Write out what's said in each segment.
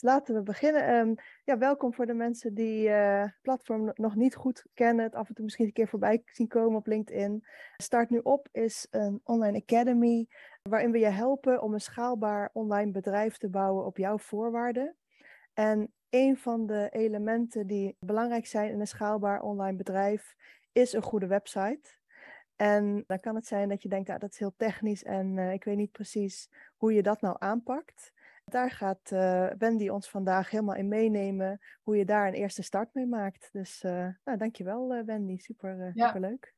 Laten we beginnen. Um, ja, welkom voor de mensen die het uh, platform nog niet goed kennen, het af en toe misschien een keer voorbij zien komen op LinkedIn. Start nu op is een online academy waarin we je helpen om een schaalbaar online bedrijf te bouwen op jouw voorwaarden. En een van de elementen die belangrijk zijn in een schaalbaar online bedrijf is een goede website. En dan kan het zijn dat je denkt, ah, dat is heel technisch en uh, ik weet niet precies hoe je dat nou aanpakt. Daar gaat uh, Wendy ons vandaag helemaal in meenemen hoe je daar een eerste start mee maakt. Dus uh, nou, dankjewel uh, Wendy, super, ja. super leuk.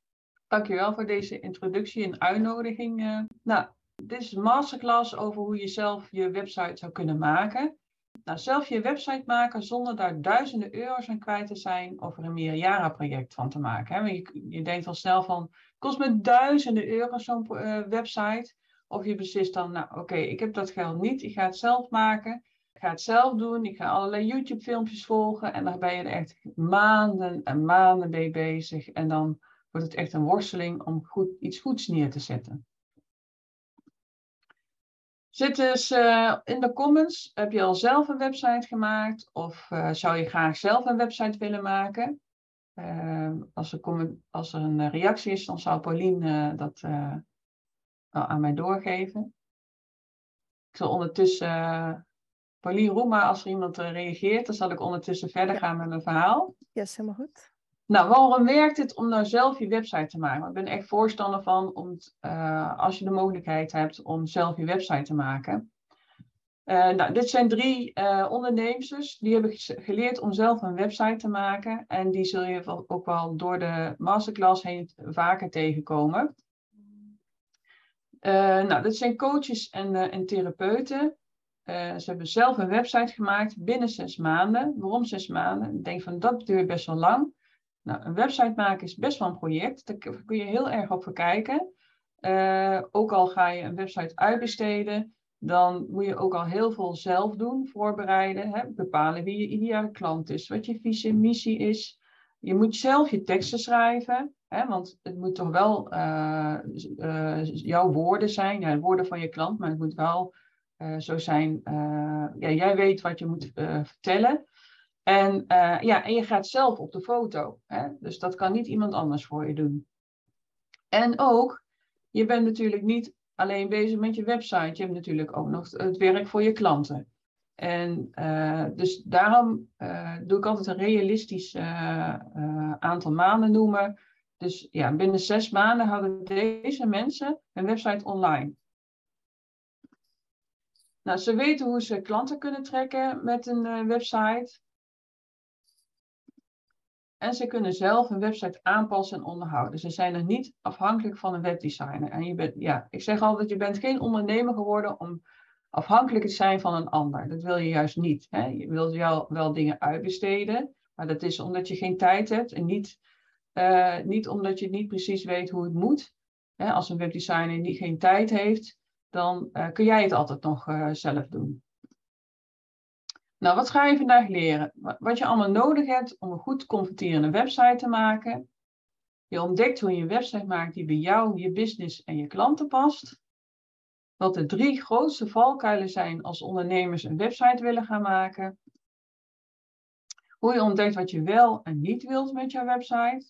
Dankjewel voor deze introductie en uitnodiging. nou, dit is een masterclass over hoe je zelf je website zou kunnen maken. Nou, zelf je website maken zonder daar duizenden euro's aan kwijt te zijn of er een meerjarenproject van te maken. Hè? Je, je denkt al snel van, kost me duizenden euro's zo'n website. Of je beslist dan, nou oké, ik heb dat geld niet, ik ga het zelf maken. Ik ga het zelf doen, ik ga allerlei YouTube filmpjes volgen en daar ben je er echt maanden en maanden mee bezig. En dan wordt het echt een worsteling om goed, iets goeds neer te zetten. Zit dus uh, in de comments, heb je al zelf een website gemaakt of uh, zou je graag zelf een website willen maken? Uh, als, er als, er een reactie is, dan zou Pauline dat aan mij doorgeven. Ik zal ondertussen, uh, Pauline, roep maar als er iemand uh, reageert, dan zal ik ondertussen verder gaan met mijn verhaal. Ja, yes, helemaal goed. Nou, waarom werkt het om nou zelf je website te maken? Ik ben echt voorstander van, om uh, als je de mogelijkheid hebt om zelf je website te maken. nou, dit zijn drie ondernemers die hebben geleerd om zelf een website te maken. En die zul je ook wel door de masterclass heen vaker tegenkomen. Uh, nou, dat zijn coaches en, uh, en therapeuten. Uh, ze hebben zelf een website gemaakt binnen zes maanden. Waarom zes maanden? Ik denk van dat duurt best wel lang. Nou, een website maken is best wel een project. Daar kun je heel erg op verkijken. ook al ga je een website uitbesteden, dan moet je ook al heel veel zelf doen, voorbereiden. Hè? Bepalen wie je ideale klant is, wat je visie en missie is. Je moet zelf je teksten schrijven. Hè, want het moet toch wel uh, uh, jouw woorden zijn, ja, woorden van je klant, maar het moet wel uh, zo zijn, ja, jij weet wat je moet vertellen. En, ja, en je gaat zelf op de foto. Hè? Dus dat kan niet iemand anders voor je doen. En ook, je bent natuurlijk niet alleen bezig met je website, je hebt natuurlijk ook nog het werk voor je klanten. En dus daarom doe ik altijd een realistisch aantal maanden noemen dus ja, binnen zes maanden hadden deze mensen een website online. Nou, ze weten hoe ze klanten kunnen trekken met een uh, website. En ze kunnen zelf een website aanpassen en onderhouden. Ze zijn er niet afhankelijk van een webdesigner. En je bent, ja, ik zeg altijd, je bent geen ondernemer geworden om afhankelijk te zijn van een ander. Dat wil je juist niet. Hè? Je wilt wel, wel dingen uitbesteden, maar dat is omdat je geen tijd hebt en niet uh, niet omdat je niet precies weet hoe het moet. Hè, als een webdesigner die geen tijd heeft, dan uh, kun jij het altijd nog uh, zelf doen. Nou, wat ga je vandaag leren? Wat je allemaal nodig hebt om een goed converterende website te maken. Je ontdekt hoe je een website maakt die bij jou, je business en je klanten past. Wat de drie grootste valkuilen zijn als ondernemers een website willen gaan maken. Hoe je ontdekt wat je wel en niet wilt met jouw website.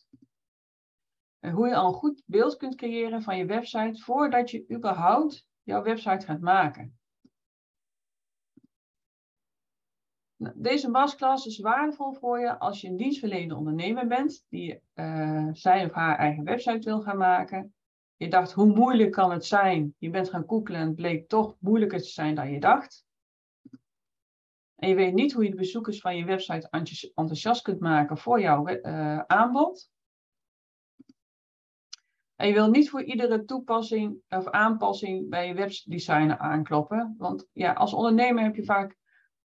En hoe je al een goed beeld kunt creëren van je website voordat je überhaupt jouw website gaat maken. Nou, deze masterclass is waardevol voor je als je een dienstverlenende ondernemer bent die uh, zijn of haar eigen website wil gaan maken. Je dacht, hoe moeilijk kan het zijn? Je bent gaan googlen en het bleek toch moeilijker te zijn dan je dacht. En je weet niet hoe je de bezoekers van je website enthousiast kunt maken voor jouw uh, aanbod. En je wil niet voor iedere toepassing of aanpassing bij je webdesigner aankloppen. Want ja, als ondernemer heb je vaak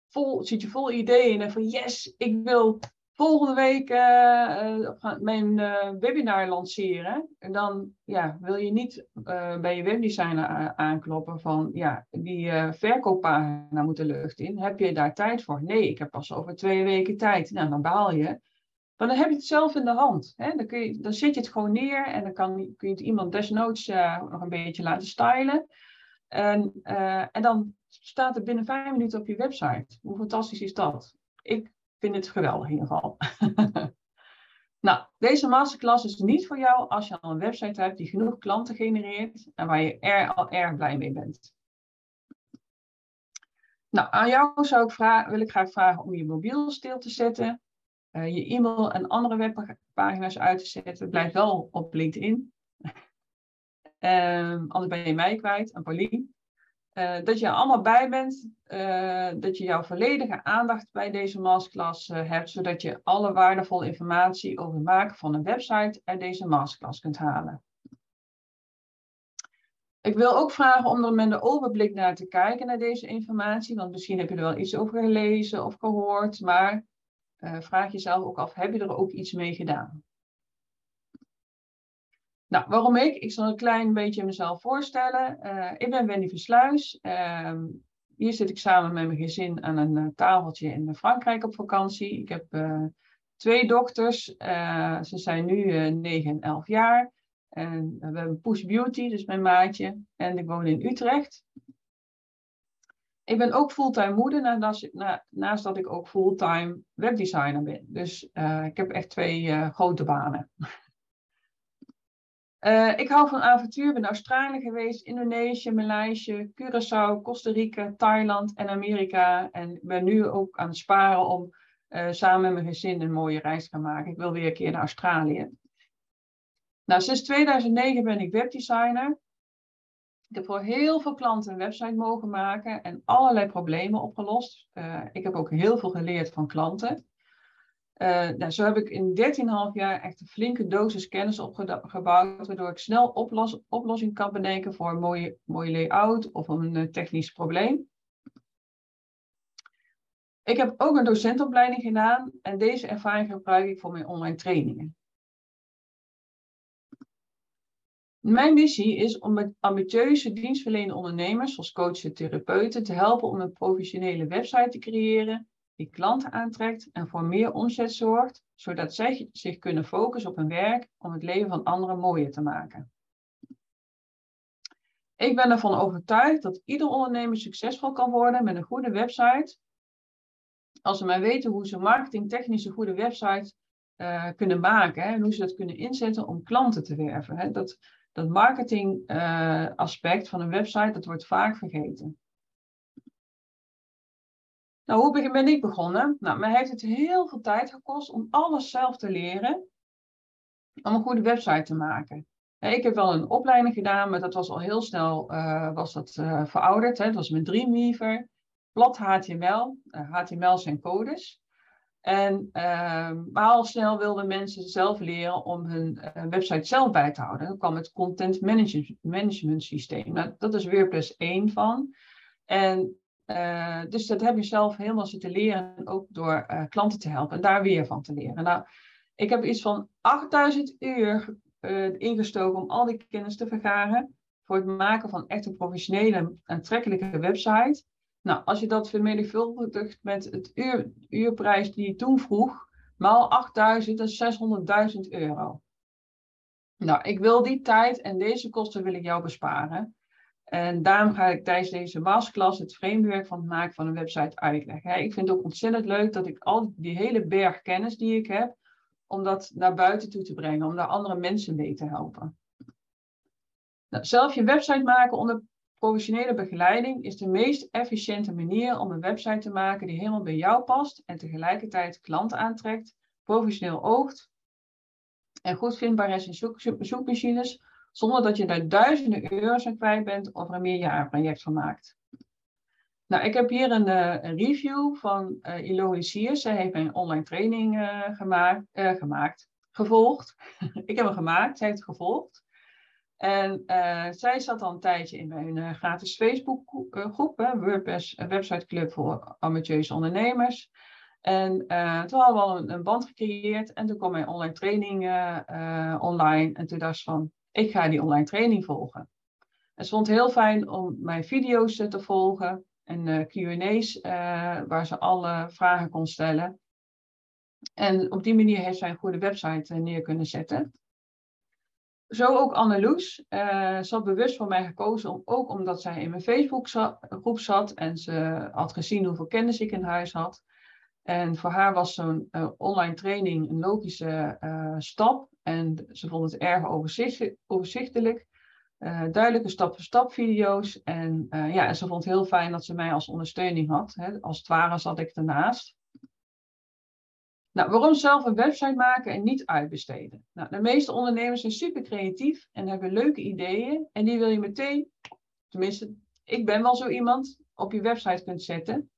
vol, zit je vol ideeën en van yes, ik wil volgende week uh, mijn uh, webinar lanceren. En dan ja, wil je niet bij je webdesigner aankloppen van ja, die verkooppagina moet de lucht in. Heb je daar tijd voor? Nee, ik heb pas over twee weken tijd. Nou, dan baal je. Maar dan heb je het zelf in de hand. Hè? Dan, kun je, dan zet je het gewoon neer en dan kan, kun je het iemand desnoods nog een beetje laten stylen. En, en dan staat er binnen vijf minuten op je website. Hoe fantastisch is dat? Ik vind het geweldig in ieder geval. nou, deze masterclass is niet voor jou als je al een website hebt die genoeg klanten genereert en waar je er al erg blij mee bent. Nou, aan jou zou ik wil ik graag vragen om je mobiel stil te zetten, uh, je e-mail en andere webpagina's uit te zetten. Blijf wel op LinkedIn. um, anders ben je mij kwijt en Paulien. Uh, dat je er allemaal bij bent, uh, dat je jouw volledige aandacht bij deze masterclass uh, hebt, zodat je alle waardevolle informatie over het maken van een website uit deze masterclass kunt halen. Ik wil ook vragen om er met een overblik naar te kijken naar deze informatie, want misschien heb je er wel iets over gelezen of gehoord, maar vraag jezelf ook af, heb je er ook iets mee gedaan? Nou, waarom ik? Ik zal een klein beetje mezelf voorstellen. Uh, ik ben Wendy Versluis. Uh, hier zit ik samen met mijn gezin aan een uh, tafeltje in Frankrijk op vakantie. Ik heb eh, twee dochters. ze zijn nu 9 en 11 jaar. En we hebben Push Beauty, dus mijn maatje. En ik woon in Utrecht. Ik ben ook fulltime moeder, naast dat ik ook fulltime webdesigner ben. Dus ik heb echt twee grote banen. Uh, ik hou van avontuur, ben Australië geweest, Indonesië, Maleisië, Curaçao, Costa Rica, Thailand en Amerika. En ben nu ook aan het sparen om uh, samen met mijn gezin een mooie reis te gaan maken. Ik wil weer een keer naar Australië. Nou, sinds 2009 ben ik webdesigner. Ik heb voor heel veel klanten een website mogen maken en allerlei problemen opgelost. Uh, ik heb ook heel veel geleerd van klanten. Uh, nou, zo heb ik in 13,5 jaar echt een flinke dosis kennis opgebouwd, waardoor ik snel oplos oplossing kan bedenken voor een mooie, mooie layout of een uh, technisch probleem. Ik heb ook een docentopleiding gedaan en deze ervaring gebruik ik voor mijn online trainingen. Mijn missie is om met ambitieuze dienstverlenende ondernemers, zoals coaches en therapeuten, te helpen om een professionele website te creëren die klanten aantrekt en voor meer omzet zorgt, zodat zij zich kunnen focussen op hun werk om het leven van anderen mooier te maken. Ik ben ervan overtuigd dat ieder ondernemer succesvol kan worden met een goede website. Als ze maar weten hoe ze marketingtechnisch een goede website uh, kunnen maken en hoe ze dat kunnen inzetten om klanten te werven. Hè. Dat, dat marketing uh, aspect van een website, dat wordt vaak vergeten. Nou, hoe ben ik begonnen? Nou, mij heeft het heel veel tijd gekost om alles zelf te leren. Om een goede website te maken. Ik heb wel een opleiding gedaan, maar dat was al heel snel uh, was dat, uh, verouderd. Hè. Dat was met Dreamweaver, plat HTML. HTML zijn codes. En, ehm, maar al snel wilden mensen zelf leren om hun eh, website zelf bij te houden. Dan kwam het content management, management systeem. Nou, dat is WordPress één van. En uh, dus dat heb je zelf helemaal zitten leren, ook door uh, klanten te helpen en daar weer van te leren. Nou, ik heb iets van 8000 uur uh, ingestoken om al die kennis te vergaren voor het maken van echt een professionele, aantrekkelijke website. Nou, als je dat vermenigvuldigt met het uur, uurprijs die je toen vroeg, maal 8000, dat is 600.000 euro. Nou, ik wil die tijd en deze kosten wil ik jou besparen. En daarom ga ik tijdens deze masterclass het framework van het maken van een website uitleggen. Ik vind het ook ontzettend leuk dat ik al die hele berg kennis die ik heb, om dat naar buiten toe te brengen, om daar andere mensen mee te helpen. Nou, zelf je website maken onder professionele begeleiding is de meest efficiënte manier om een website te maken die helemaal bij jou past en tegelijkertijd klanten aantrekt, professioneel oogt en goed vindbaar is in zoek, zoekmachines zonder dat je daar duizenden euro's aan kwijt bent of er een meerjarenproject van maakt. Nou, ik heb hier een, een review van uh, Eloise Siers. Zij heeft mijn online training uh, gemaakt, gemaakt, gevolgd. ik heb hem gemaakt, zij heeft het gevolgd. En zij zat al een tijdje in mijn gratis Facebookgroep, WordPress Website Club voor ambitieuze ondernemers. En toen hadden we al een, een, band gecreëerd en toen kwam mijn online training online. En toen dacht ze van, ik ga die online training volgen. En ze vond het heel fijn om mijn video's te volgen en uh, QA's uh, waar ze alle vragen kon stellen. En op die manier heeft zij een goede website neer kunnen zetten. zo ook Anneloes. Uh, ze had bewust voor mij gekozen, om, ook omdat zij in mijn Facebookgroep zat en ze had gezien hoeveel kennis ik in huis had. En voor haar was zo'n uh, online training een logische uh, stap. En ze vond het erg overzichtelijk. duidelijke stap-voor-stap video's. En ja, ze vond het heel fijn dat ze mij als ondersteuning had. Hè. Als het ware zat ik ernaast. Nou, waarom zelf een website maken en niet uitbesteden? Nou, de meeste ondernemers zijn super creatief en hebben leuke ideeën. En die wil je meteen, tenminste, ik ben wel zo iemand, op je website kunt zetten.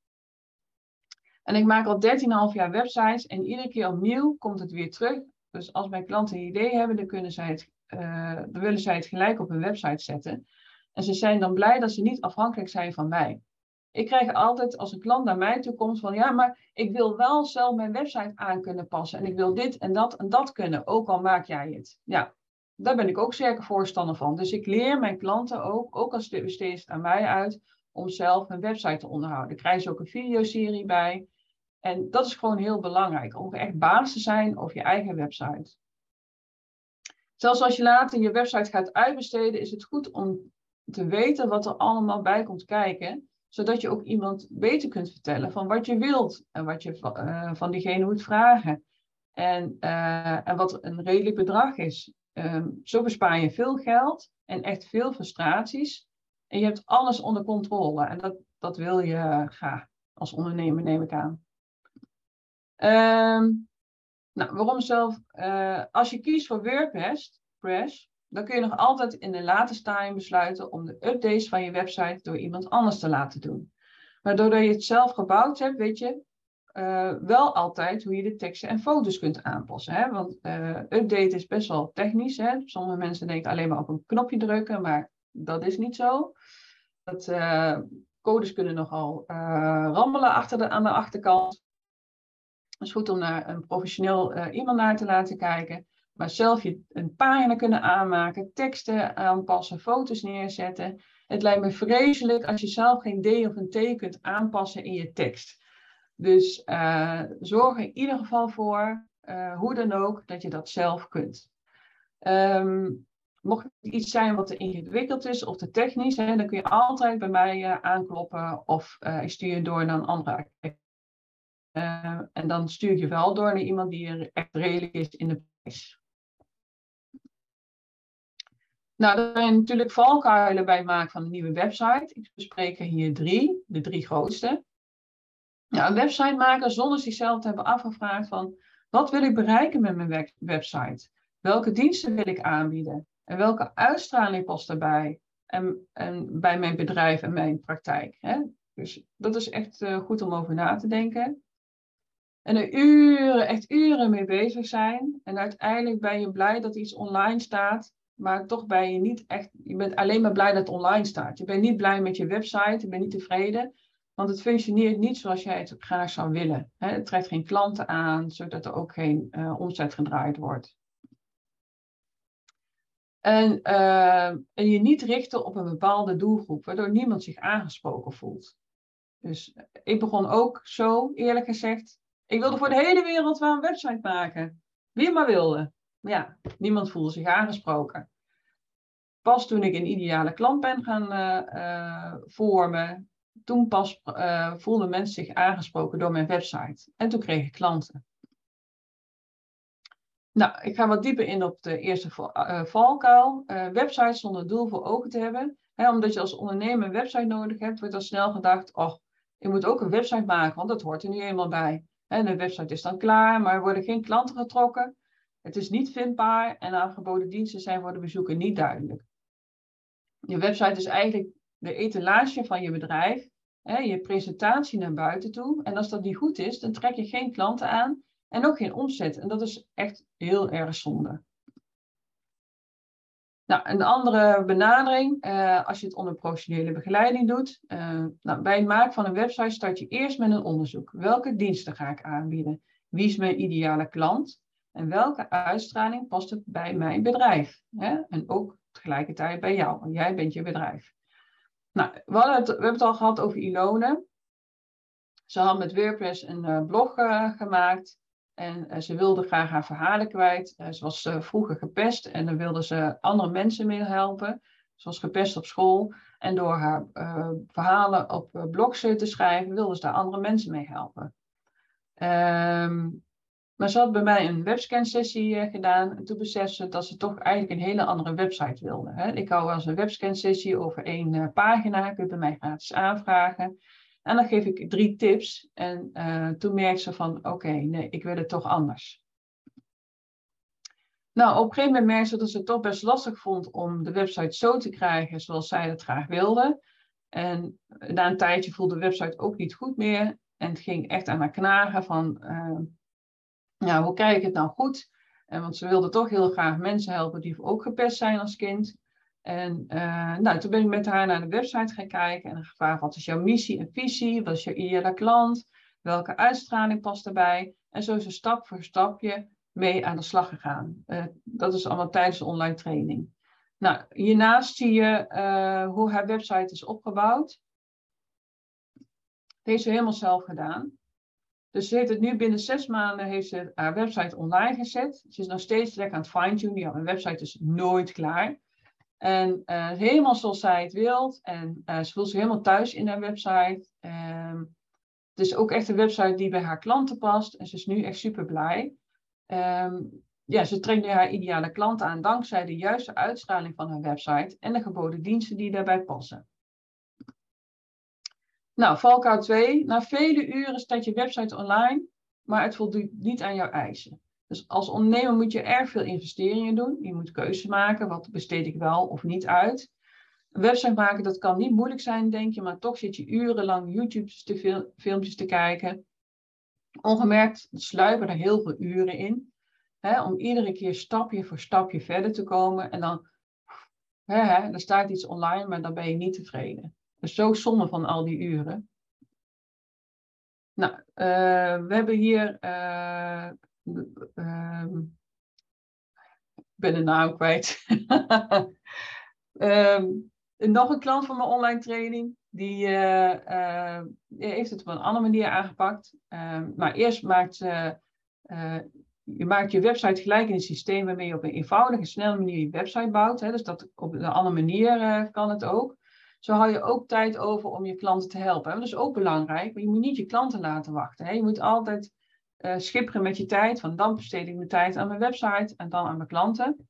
En ik maak al 13,5 jaar websites en iedere keer opnieuw komt het weer terug. Dus als mijn klanten een idee hebben, dan, kunnen zij het, uh, dan willen zij het gelijk op hun website zetten. En ze zijn dan blij dat ze niet afhankelijk zijn van mij. Ik krijg altijd als een klant naar mij toe komt van ja, maar ik wil wel zelf mijn website aan kunnen passen. En ik wil dit en dat en dat kunnen, ook al maak jij het. Ja, daar ben ik ook zeker voorstander van. Dus ik leer mijn klanten ook, ook als besteed het aan mij uit, om zelf een website te onderhouden. Daar krijg je ook een videoserie bij. En dat is gewoon heel belangrijk, om echt baas te zijn over je eigen website. Zelfs als je later je website gaat uitbesteden, is het goed om te weten wat er allemaal bij komt kijken zodat je ook iemand beter kunt vertellen van wat je wilt en wat je uh, van diegene moet vragen. En, uh, en wat een redelijk bedrag is. Um, zo bespaar je veel geld en echt veel frustraties. En je hebt alles onder controle. En dat, dat wil je graag als ondernemer, neem ik aan. Um, nou, waarom zelf? Uh, als je kiest voor WordPress, Press, dan kun je nog altijd in de late stadium besluiten om de updates van je website door iemand anders te laten doen. Maar doordat je het zelf gebouwd hebt, weet je uh, wel altijd hoe je de teksten en foto's kunt aanpassen. Hè? Want uh, update is best wel technisch. Hè? Sommige mensen denken alleen maar op een knopje drukken, maar dat is niet zo. Dat, codes kunnen nogal rammelen achter aan de achterkant. Het is goed om naar een professioneel iemand naar te laten kijken. Maar zelf je een pagina kunnen aanmaken, teksten aanpassen, foto's neerzetten. Het lijkt me vreselijk als je zelf geen D of een T kunt aanpassen in je tekst. Dus uh, zorg er in ieder geval voor, uh, hoe dan ook, dat je dat zelf kunt. Um, mocht het iets zijn wat te ingewikkeld is of te technisch, hè, dan kun je altijd bij mij uh, aankloppen of ik stuur je door naar een andere en dan stuur je wel door naar iemand die er echt redelijk is in de prijs. Nou, er zijn natuurlijk valkuilen bij het maken van een nieuwe website. Ik bespreek er hier drie, de drie grootste. Een website maken zonder zichzelf te hebben afgevraagd van wat wil ik bereiken met mijn website? Welke diensten wil ik aanbieden? En welke uitstraling past daarbij? En, en bij mijn bedrijf en mijn praktijk. Hè? Dus dat is echt uh, goed om over na te denken. En er uren, echt uren mee bezig zijn. En uiteindelijk ben je blij dat iets online staat maar toch ben je niet echt, je bent alleen maar blij dat het online staat. Je bent niet blij met je website, je bent niet tevreden, want het functioneert niet zoals jij het graag zou willen. Het trekt geen klanten aan, zodat er ook geen uh, omzet gedraaid wordt. En, uh, en je niet richten op een bepaalde doelgroep, waardoor niemand zich aangesproken voelt. Dus ik begon ook zo, eerlijk gezegd. Ik wilde voor de hele wereld wel een website maken. Wie maar wilde. Ja, niemand voelde zich aangesproken. Pas toen ik een ideale klant ben gaan uh, vormen, toen pas uh, voelden mensen zich aangesproken door mijn website. En toen kreeg ik klanten. Nou, ik ga wat dieper in op de eerste valkuil. websites zonder doel voor ogen te hebben. Omdat je als ondernemer een website nodig hebt, wordt al snel gedacht, oh, ik moet ook een website maken, want dat hoort er nu eenmaal bij. En de website is dan klaar, maar er worden geen klanten getrokken. Het is niet vindbaar en de aangeboden diensten zijn voor de bezoeker niet duidelijk. Je website is eigenlijk de etalage van je bedrijf, hè, je presentatie naar buiten toe. En als dat niet goed is, dan trek je geen klanten aan en ook geen omzet. En dat is echt heel erg zonde. Nou, een andere benadering, uh, als je het onder professionele begeleiding doet. Uh, nou, bij het maken van een website start je eerst met een onderzoek. Welke diensten ga ik aanbieden? Wie is mijn ideale klant? En welke uitstraling past het bij mijn bedrijf? Hè? En ook tegelijkertijd bij jou, want jij bent je bedrijf. Nou, we, het, we hebben het al gehad over Ilone. Ze had met WordPress een uh, blog gemaakt. En ze wilde graag haar verhalen kwijt. ze was vroeger gepest en dan wilde ze andere mensen mee helpen. Ze was gepest op school. En door haar verhalen op blogs te schrijven, wilde ze daar andere mensen mee helpen. Ehm, maar ze had bij mij een webscan-sessie gedaan. En toen besefte ze dat ze toch eigenlijk een hele andere website wilde. Hè. Ik hou eens een webscan-sessie over één pagina. Kun je bij mij gratis aanvragen. En dan geef ik drie tips. En uh, toen merkte ze van, oké, nee, ik wil het toch anders. Nou, op een gegeven moment merkte ze dat ze het toch best lastig vond om de website zo te krijgen zoals zij het graag wilde. En na een tijdje voelde de website ook niet goed meer. En het ging echt aan haar knagen van, ja, hoe krijg ik het nou goed? En want ze wilde toch heel graag mensen helpen die ook gepest zijn als kind. En uh, nou, toen ben ik met haar naar de website gaan kijken en gevraagd wat is jouw missie en visie, wat is jouw ideale klant, welke uitstraling past erbij. En zo is ze stap voor stapje mee aan de slag gegaan. Uh, dat is allemaal tijdens de online training. Nou, hiernaast zie je uh, hoe haar website is opgebouwd. Dat heeft ze helemaal zelf gedaan. Dus ze heeft het nu binnen zes maanden heeft ze haar website online gezet. Ze is nog steeds lekker aan het fine-tunen. Ja, mijn website is nooit klaar. En uh, helemaal zoals zij het wil. En uh, ze voelt zich helemaal thuis in haar website. Um, het is ook echt een website die bij haar klanten past. En ze is nu echt super blij. Um, ja, ze trekt nu haar ideale klant aan dankzij de juiste uitstraling van haar website en de geboden diensten die daarbij passen. Nou, valkuil 2. Na vele uren staat je website online, maar het voldoet niet aan jouw eisen. Dus als ondernemer moet je erg veel investeringen doen. Je moet keuzes maken, wat besteed ik wel of niet uit. Een website maken, dat kan niet moeilijk zijn, denk je, maar toch zit je urenlang YouTube-filmpjes te kijken. Ongemerkt sluipen er heel veel uren in. Hè, om iedere keer stapje voor stapje verder te komen. En dan, hè, staat iets online, maar dan ben je niet tevreden. Dus zo zonde van al die uren. Nou, uh, we hebben hier. Uh, uh, ik ben de naam kwijt. um, nog een klant van mijn online training. Die heeft het op een andere manier aangepakt. Ehm, maar eerst maakt ze. je maakt je website gelijk in een systeem waarmee je op een eenvoudige, snelle manier je website bouwt. Hè. Dus dat op een andere manier kan het ook. Zo hou je ook tijd over om je klanten te helpen. Dat is ook belangrijk, maar je moet niet je klanten laten wachten. Hè? Je moet altijd uh, schipperen met je tijd. Van dan besteed ik mijn tijd aan mijn website en dan aan mijn klanten.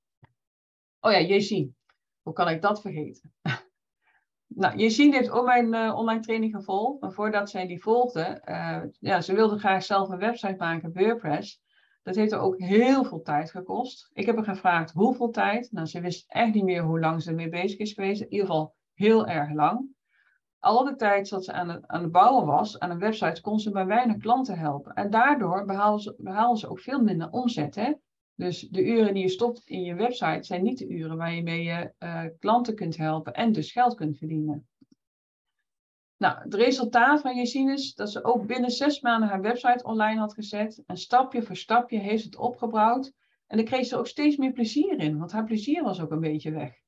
Oh ja, Jezien. Hoe kan ik dat vergeten? nou, heeft ook mijn uh, online training gevolgd. Maar voordat zij die volgde, uh, ja, ze wilde graag zelf een website maken, WordPress. Dat heeft er ook heel veel tijd gekost. Ik heb haar gevraagd hoeveel tijd. Nou, ze wist echt niet meer hoe lang ze ermee bezig is geweest. In ieder geval heel erg lang. Al de tijd dat ze aan het, aan bouwen was aan een website, kon ze bij weinig klanten helpen. En daardoor behaalden ze, ze ook veel minder omzet. Hè? Dus de uren die je stopt in je website zijn niet de uren waar je je uh, klanten kunt helpen en dus geld kunt verdienen. Nou, het resultaat van je zien is dat ze ook binnen zes maanden haar website online had gezet. En stapje voor stapje heeft het opgebouwd. En daar kreeg ze ook steeds meer plezier in, want haar plezier was ook een beetje weg.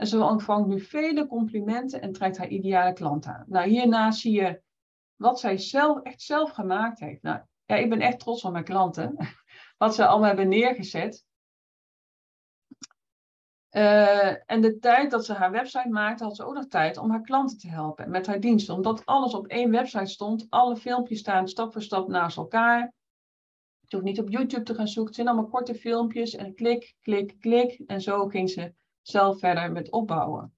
En ze ontvangt nu vele complimenten en trekt haar ideale klant aan. Nou, hierna zie je wat zij zelf, echt zelf gemaakt heeft. Nou, ja, ik ben echt trots op mijn klanten. Wat ze allemaal hebben neergezet. Uh, en de tijd dat ze haar website maakte, had ze ook nog tijd om haar klanten te helpen met haar diensten. Omdat alles op één website stond, alle filmpjes staan stap voor stap naast elkaar. Je hoeft niet op YouTube te gaan zoeken. Het zijn allemaal korte filmpjes en klik, klik, klik. En zo ging ze zelf verder met opbouwen.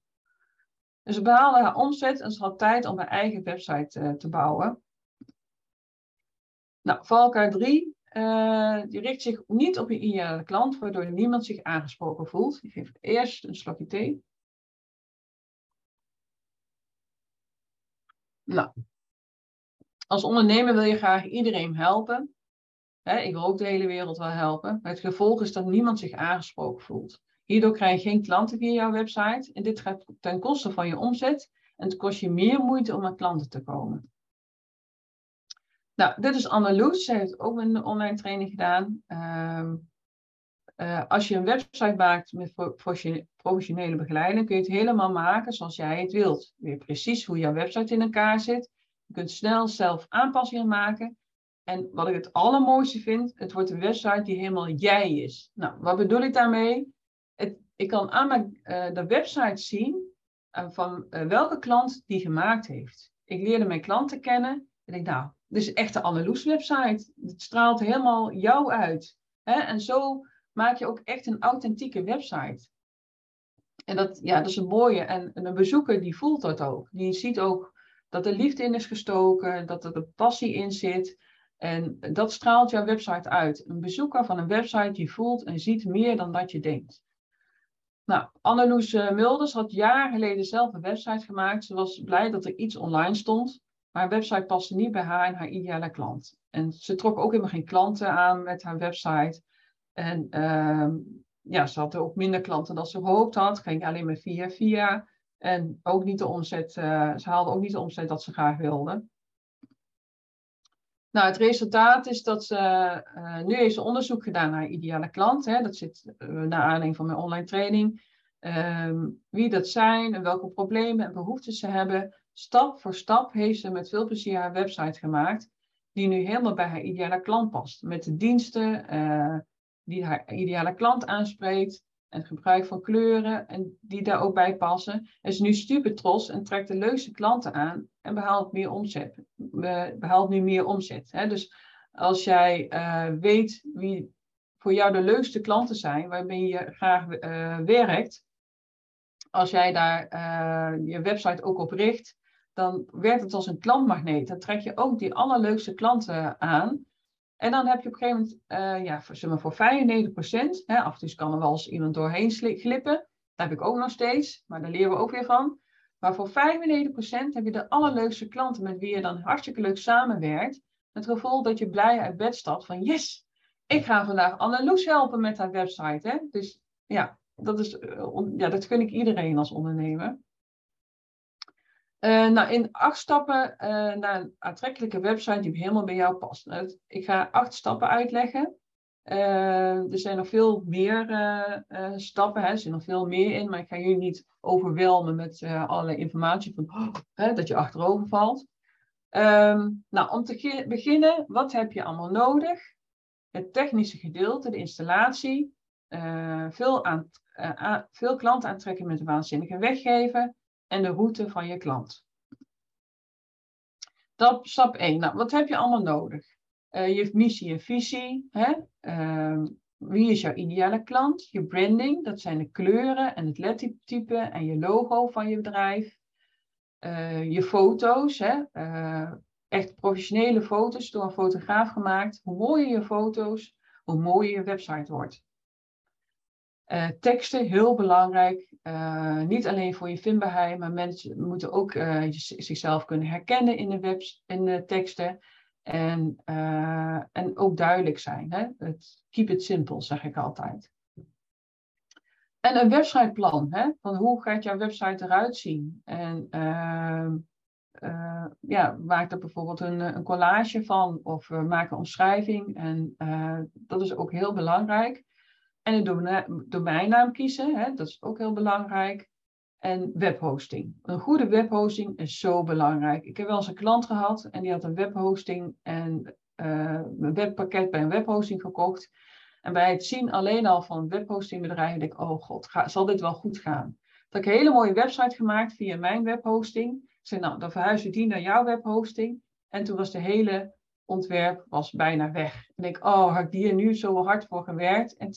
Dus ze behaalde haar omzet en ze had tijd om haar eigen website uh, te bouwen. Nou, valkuil 3, uh, die richt zich niet op je ideale klant, waardoor niemand zich aangesproken voelt. Ik geef eerst een slokje thee. Nou, als ondernemer wil je graag iedereen helpen. ik wil ook de hele wereld wel helpen. Maar het gevolg is dat niemand zich aangesproken voelt. Hierdoor krijg je geen klanten via jouw website. En dit gaat ten koste van je omzet. En het kost je meer moeite om aan klanten te komen. Nou, dit is Anne Loes. Ze heeft ook een online training gedaan. Uh, uh, als je een website maakt met professionele begeleiding, kun je het helemaal maken zoals jij het wilt. Weer precies hoe jouw website in elkaar zit. Je kunt snel zelf aanpassingen maken. En wat ik het allermooiste vind, het wordt een website die helemaal jij is. Nou, wat bedoel ik daarmee? Ik kan aan mijn, uh, de website zien uh, van uh, welke klant die gemaakt heeft. Ik leerde mijn klanten kennen en ik nou, dit is echt de Anneloes website. Het straalt helemaal jou uit. Hè? En zo maak je ook echt een authentieke website. En dat, ja, dat is een mooie. En, en een bezoeker die voelt dat ook. Die ziet ook dat er liefde in is gestoken, dat er passie in zit. En dat straalt jouw website uit. Een bezoeker van een website die voelt en ziet meer dan dat je denkt. Nou, Anneloes eh, Mulders had jaren geleden zelf een website gemaakt. Ze was blij dat er iets online stond. Maar haar website paste niet bij haar en haar ideale klant. En ze trok ook helemaal geen klanten aan met haar website. En uh, ja, ze had ook minder klanten dan ze gehoopt had. Ging alleen maar via via. En ook niet de omzet, uh, ze haalde ook niet de omzet dat ze graag wilde. Nou, het resultaat is dat ze, uh, nu heeft ze onderzoek gedaan naar ideale klant. Hè. Dat zit uh, naar aanleiding van mijn online training. Um, wie dat zijn en welke problemen en behoeftes ze hebben. Stap voor stap heeft ze met veel plezier haar website gemaakt. Die nu helemaal bij haar ideale klant past. Met de diensten uh, die haar ideale klant aanspreekt. Het gebruik van kleuren en die daar ook bij passen. En is nu super trots en trekt de leukste klanten aan en behaalt meer omzet. Behaalt nu meer omzet. Hè? Dus als jij uh, weet wie voor jou de leukste klanten zijn, waarmee je graag uh, werkt, als jij daar uh, je website ook op richt, dan werkt het als een klantmagneet. Dan trek je ook die allerleukste klanten aan. En dan heb je op een gegeven moment, uh, ja, voor, voor 95%, hè, af en toe kan er wel eens iemand doorheen glippen. Dat heb ik ook nog steeds, maar daar leren we ook weer van. Maar voor 95% heb je de allerleukste klanten met wie je dan hartstikke leuk samenwerkt. Het gevoel dat je blij uit bed stapt van yes, ik ga vandaag Anneloes helpen met haar website. Hè? Dus ja dat, is, uh, ja, dat gun ik iedereen als ondernemer. Uh, nou, in acht stappen uh, naar een aantrekkelijke website die helemaal bij jou past. Nou, ik ga acht stappen uitleggen. Uh, er zijn nog veel meer stappen, hè. er zit nog veel meer in, maar ik ga jullie niet overwelmen met allerlei informatie van oh, hè, dat je achterover valt. Um, nou, om te beginnen, wat heb je allemaal nodig? Het technische gedeelte, de installatie, veel, aan, veel klanten aantrekken met een waanzinnige weggeven en de route van je klant. Dat stap 1. Nou, wat heb je allemaal nodig? Uh, je missie en visie. Hè? Uh, wie is jouw ideale klant? Je branding, dat zijn de kleuren en het lettertype en je logo van je bedrijf. Uh, je foto's, hè? Eh, echt professionele foto's door een fotograaf gemaakt. Hoe mooier je foto's, hoe mooier je website wordt. Uh, teksten, heel belangrijk. Uh, niet alleen voor je vindbaarheid, maar mensen moeten ook uh, zichzelf kunnen herkennen in de, webs, in teksten. En, en ook duidelijk zijn. Hè? Het, keep it simple, zeg ik altijd. En een websiteplan. Hè? Van hoe gaat jouw website eruit zien? En ehm, ja, maak er bijvoorbeeld een, een collage van of maak een omschrijving. En dat is ook heel belangrijk. En een domeinnaam kiezen, hè, dat is ook heel belangrijk. En webhosting. Een goede webhosting is zo belangrijk. Ik heb wel eens een klant gehad en die had een webhosting en een webpakket bij een webhosting gekocht. En bij het zien alleen al van webhostingbedrijven denk ik, oh god, ga, zal dit wel goed gaan? Dat ik een hele mooie website gemaakt via mijn webhosting. Ik nou, dan verhuizen die naar jouw webhosting. En toen was de hele ontwerp was bijna weg. En ik, oh, had ik die er nu zo hard voor gewerkt? En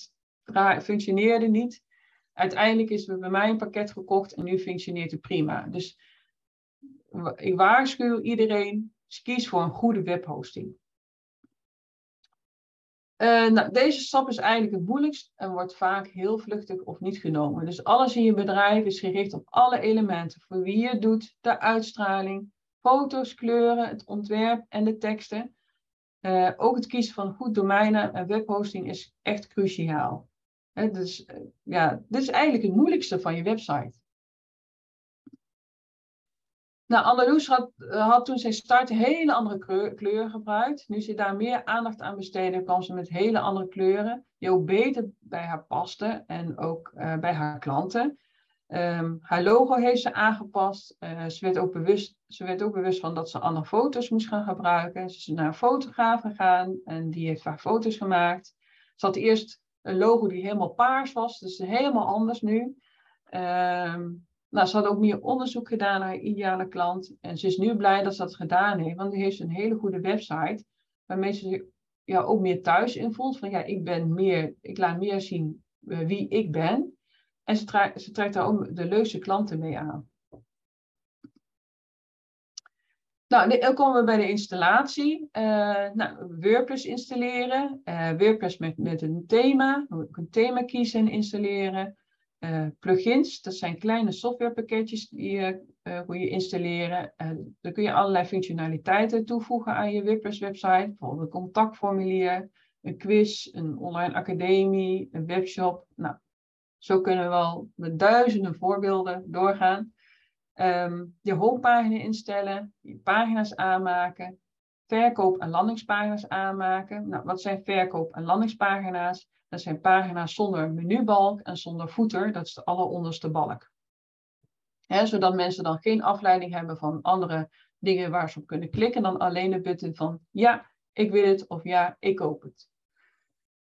functioneerde niet. Uiteindelijk is er bij mij een pakket gekocht en nu functioneert het prima. Dus ik waarschuw iedereen, kies voor een goede webhosting. Uh, nou, deze stap is eigenlijk het moeilijkst en wordt vaak heel vluchtig of niet genomen. Dus alles in je bedrijf is gericht op alle elementen. Voor wie je het doet, de uitstraling, foto's, kleuren, het ontwerp en de teksten. Uh, ook het kiezen van goed domeinen en webhosting is echt cruciaal dus eh, ja, dit is eigenlijk het moeilijkste van je website. Nou, Andaluce had, eh, had toen zij start hele andere kleur, kleuren gebruikt. Nu ze daar meer aandacht aan besteden, kwam ze met hele andere kleuren. Die ook beter bij haar pasten en ook uh, bij haar klanten. Um, haar logo heeft ze aangepast. Ze, werd ook bewust, ze werd ook bewust van dat ze andere foto's moest gaan gebruiken. Ze is naar een fotograaf gegaan en die heeft haar foto's gemaakt. Ze had eerst een logo die helemaal paars was, dus helemaal anders nu. Um, nou, ze had ook meer onderzoek gedaan naar haar ideale klant. En ze is nu blij dat ze dat gedaan heeft, want nu heeft ze een hele goede website. Waarmee ze zich ja, ook meer thuis in voelt. Van ja, ik ben meer, ik laat meer zien uh, wie ik ben. En ze, ze trekt daar ook de leukste klanten mee aan. Nou, dan komen we bij de installatie. Uh, nou, WordPress installeren. Uh, WordPress met, met een thema. Een thema kiezen en installeren. Uh, plugins, dat zijn kleine softwarepakketjes die je, uh, je installeren. Dan kun je allerlei functionaliteiten toevoegen aan je WordPress website. Bijvoorbeeld een contactformulier, een quiz, een online academie, een webshop. Nou, zo kunnen we wel met duizenden voorbeelden doorgaan. Um, je homepagina instellen, je pagina's aanmaken, verkoop- en landingspagina's aanmaken. Nou, wat zijn verkoop- en landingspagina's? Dat zijn pagina's zonder menubalk en zonder voeter. Dat is de alleronderste balk. zodat mensen dan geen afleiding hebben van andere dingen waar ze op kunnen klikken. Dan alleen de button van ja, ik wil het of ja, ik koop het.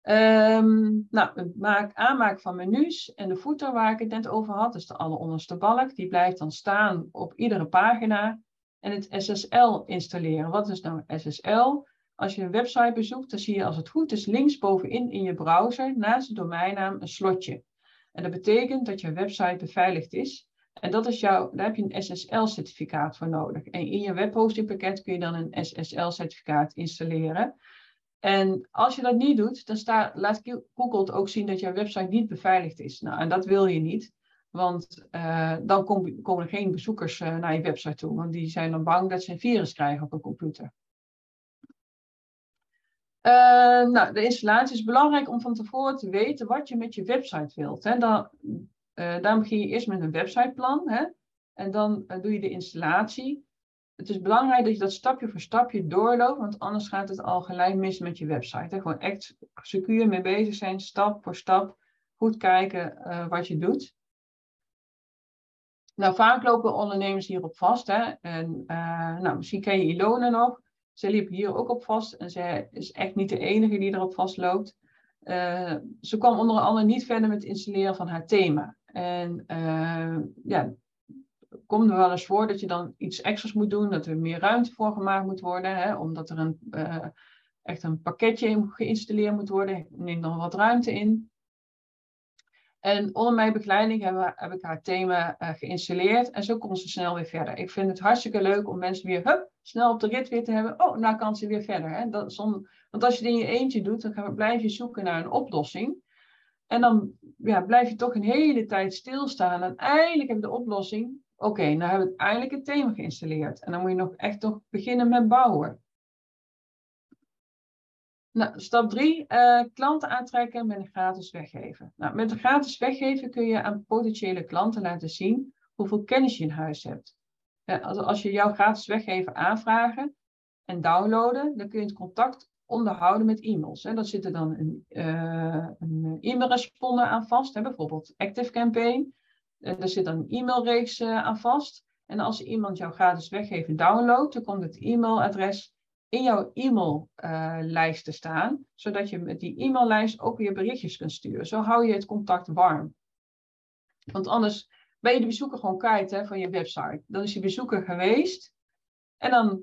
Um, nou, het maak, aanmaken van menus en de footer waar ik het net over had, dus de alleronderste balk, die blijft dan staan op iedere pagina. En het SSL installeren. Wat is nou SSL? Als je een website bezoekt, dan zie je als het goed is linksbovenin in je browser naast de domeinnaam een slotje. En dat betekent dat je website beveiligd is. En dat is jouw, daar heb je een SSL-certificaat voor nodig. En in je webhostingpakket kun je dan een SSL-certificaat installeren. En als je dat niet doet, dan laat Google ook zien dat jouw website niet beveiligd is. Nou, en dat wil je niet, want uh, dan kom, komen er geen bezoekers uh, naar je website toe, want die zijn dan bang dat ze een virus krijgen op een computer. Uh, nou, de installatie is belangrijk om van tevoren te weten wat je met je website wilt. Hè. Dan, begin je eerst met een websiteplan hè, en dan doe je de installatie het is belangrijk dat je dat stapje voor stapje doorloopt, want anders gaat het al gelijk mis met je website. Gewoon echt secuur mee bezig zijn, stap voor stap, goed kijken uh, wat je doet. Nou, vaak lopen ondernemers hierop vast. Hè? En, uh, nou, misschien ken je Ilona nog. Ze liep hier ook op vast en ze is echt niet de enige die erop vastloopt. Uh, ze kwam onder andere niet verder met het installeren van haar thema. En ja, komt er wel eens voor dat je dan iets extra's moet doen, dat er meer ruimte voor gemaakt moet worden, hè, omdat er een, uh, echt een pakketje geïnstalleerd moet worden, neemt dan wat ruimte in. En onder mijn begeleiding heb, heb ik haar thema uh, geïnstalleerd en zo komt ze snel weer verder. Ik vind het hartstikke leuk om mensen weer hup, snel op de rit weer te hebben. Oh, nou kan ze weer verder. Hè. Dat, want als je het in je eentje doet, dan blijf je zoeken naar een oplossing. En dan ja, blijf je toch een hele tijd stilstaan. En eindelijk heb je de oplossing. Oké, nou hebben we eindelijk het thema geïnstalleerd. En dan moet je nog echt toch beginnen met bouwen. Nou, stap 3, uh, eh, klanten aantrekken met een gratis weggeven. Nou, met een gratis weggeven kun je aan potentiële klanten laten zien hoeveel kennis je in huis hebt. als, als je jouw gratis weggeven aanvragen en downloaden, dan kun je het contact onderhouden met e-mails. Hè. Zit er dan een, uh, een e-mailresponder aan vast, hè, bijvoorbeeld ActiveCampaign. Er zit een e-mailreeks eh, aan vast. En als iemand jouw gratis weggeven downloadt, dan komt het e-mailadres in jouw e-maillijst uh, te staan, zodat je met die e-maillijst ook weer berichtjes kunt sturen. Zo hou je het contact warm. Want anders ben je de bezoeker gewoon kwijt hè, van je website. Dan is je bezoeker geweest en dan,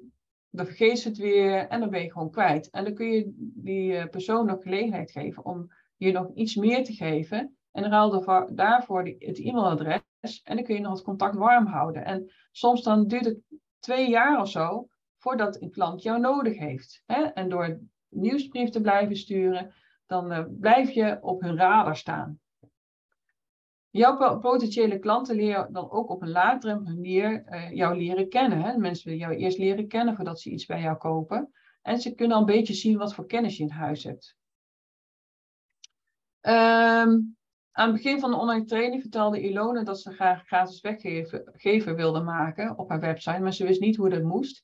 dan vergeet ze het weer en dan ben je gewoon kwijt. En dan kun je die eh, persoon nog gelegenheid geven om je nog iets meer te geven en ruil daarvoor het e-mailadres. En dan kun je nog het contact warm houden. En soms dan duurt het twee jaar of zo voordat een klant jou nodig heeft. Hè? En door nieuwsbrief te blijven sturen, dan uh, blijf je op hun radar staan. Jouw potentiële klanten leren dan ook op een laagdrempelige manier uh, jou leren kennen. Hè? Mensen willen jou eerst leren kennen voordat ze iets bij jou kopen. En ze kunnen al een beetje zien wat voor kennis je in huis hebt. Um, aan het begin van de online training vertelde Ilona dat ze graag gratis weggever wilde maken op haar website, maar ze wist niet hoe dat moest.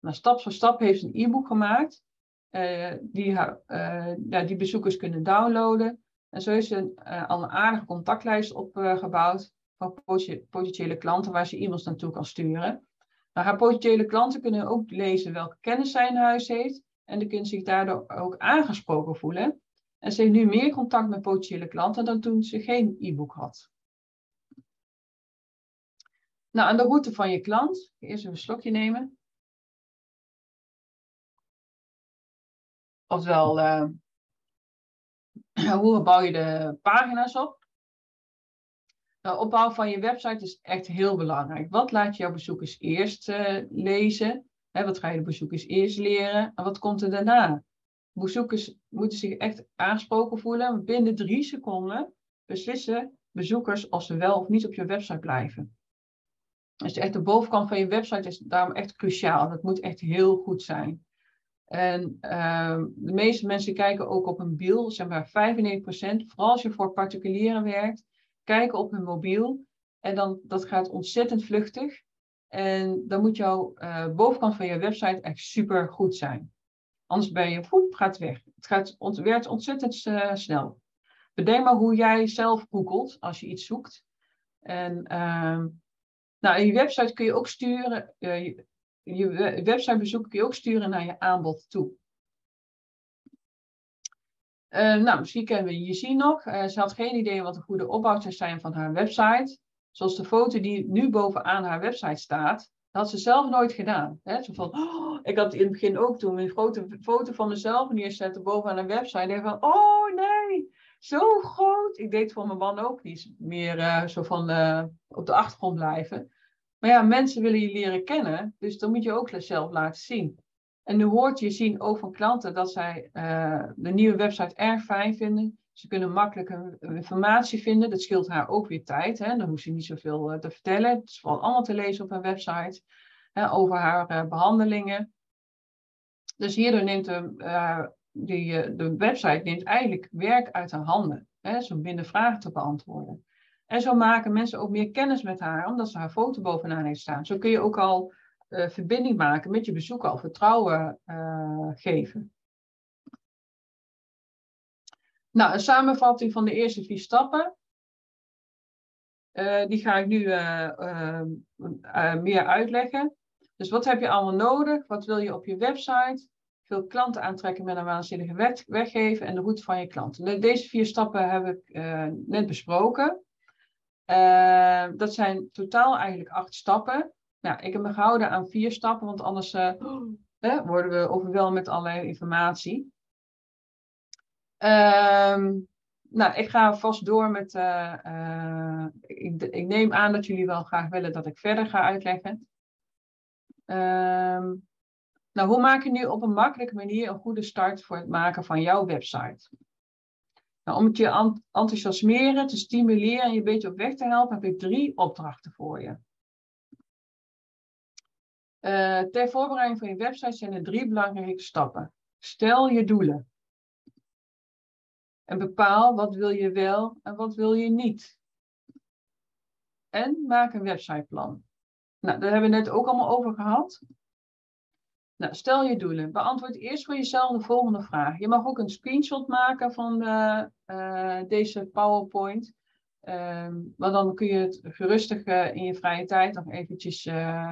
Nou, stap voor stap heeft ze een e-book gemaakt uh, die, haar, uh, ja, die bezoekers kunnen downloaden. En zo is ze uh, al een aardige contactlijst opgebouwd van potentiële klanten waar ze e-mails naartoe kan sturen. Maar haar potentiële klanten kunnen ook lezen welke kennis zij in huis heeft. En die kunnen zich daardoor ook aangesproken voelen. En ze heeft nu meer contact met potentiële klanten dan toen ze geen e-book had. Nou, aan de route van je klant. Eerst even een slokje nemen. Oftewel, uh, hoe bouw je de pagina's op? De nou, opbouw van je website is echt heel belangrijk. Wat laat je jouw bezoekers eerst uh, lezen? Wat ga je de bezoekers eerst leren? En wat komt er daarna? Bezoekers moeten zich echt aangesproken voelen. Binnen drie seconden beslissen bezoekers of ze wel of niet op je website blijven. Dus echt de bovenkant van je website is daarom echt cruciaal. Dat moet echt heel goed zijn. En uh, de meeste mensen kijken ook op een mobiel, zeg maar 95%, vooral als je voor particulieren werkt, kijken op hun mobiel. En dan, dat gaat ontzettend vluchtig. En dan moet jouw uh, bovenkant van je website echt super goed zijn. Anders ben je, voet gaat weg. Het gaat, werkt ontzettend uh, snel. Bedenk maar hoe jij zelf googelt als je iets zoekt. En uh, nou, je website kun je ook sturen, uh, je, websitebezoek kun je ook sturen naar je aanbod toe. Uh, nou, misschien kennen we Jezien nog. Ze had geen idee wat de goede opbouw zou zijn van haar website. Zoals de foto die nu bovenaan haar website staat. Dat had ze zelf nooit gedaan. Hè? Zo oh, ik had in het begin ook toen een grote foto van mezelf neerzetten bovenaan een website. En van, oh nee, zo groot. Ik deed voor mijn man ook niet meer uh, zo van uh, op de achtergrond blijven. Maar ja, mensen willen je leren kennen. Dus dan moet je ook zelf laten zien. En nu hoort je zien ook van klanten dat zij uh, de nieuwe website erg fijn vinden. Ze kunnen makkelijk informatie vinden. Dat scheelt haar ook weer tijd. Hè? Dan hoeft ze niet zoveel uh, te vertellen. Het is vooral allemaal te lezen op haar website. Hè, over haar uh, behandelingen. Dus hierdoor neemt de, die, de website eigenlijk werk uit haar handen. Hè, zo vragen te beantwoorden. En zo maken mensen ook meer kennis met haar, omdat ze haar foto bovenaan heeft staan. Zo kun je ook al verbinding maken met je bezoeker, al vertrouwen geven. Nou, een samenvatting van de eerste vier stappen. Uh, die ga ik nu meer uitleggen. Dus wat heb je allemaal nodig? Wat wil je op je website? Veel klanten aantrekken met een waanzinnige weg, weggeven en de route van je klanten. Deze vier stappen heb ik net besproken. Dat zijn totaal eigenlijk acht stappen. Nou, ik heb me gehouden aan vier stappen, want anders worden we overweldigd met allerlei informatie. Ehm, nou, ik ga vast door met. Eh, ik, ik, neem aan dat jullie wel graag willen dat ik verder ga uitleggen. Ehm, nou, hoe maak je nu op een makkelijke manier een goede start voor het maken van jouw website? Nou, om het je enthousiasmeren, te stimuleren en je een beetje op weg te helpen, heb ik drie opdrachten voor je. Uh, ter voorbereiding van je website zijn er drie belangrijke stappen. Stel je doelen. En bepaal wat wil je wel en wat wil je niet. En maak een websiteplan. Nou, daar hebben we net ook allemaal over gehad. Nou, stel je doelen. Beantwoord eerst voor jezelf de volgende vraag. Je mag ook een screenshot maken van uh, uh, deze PowerPoint. Maar dan kun je het gerustig uh, in je vrije tijd nog eventjes,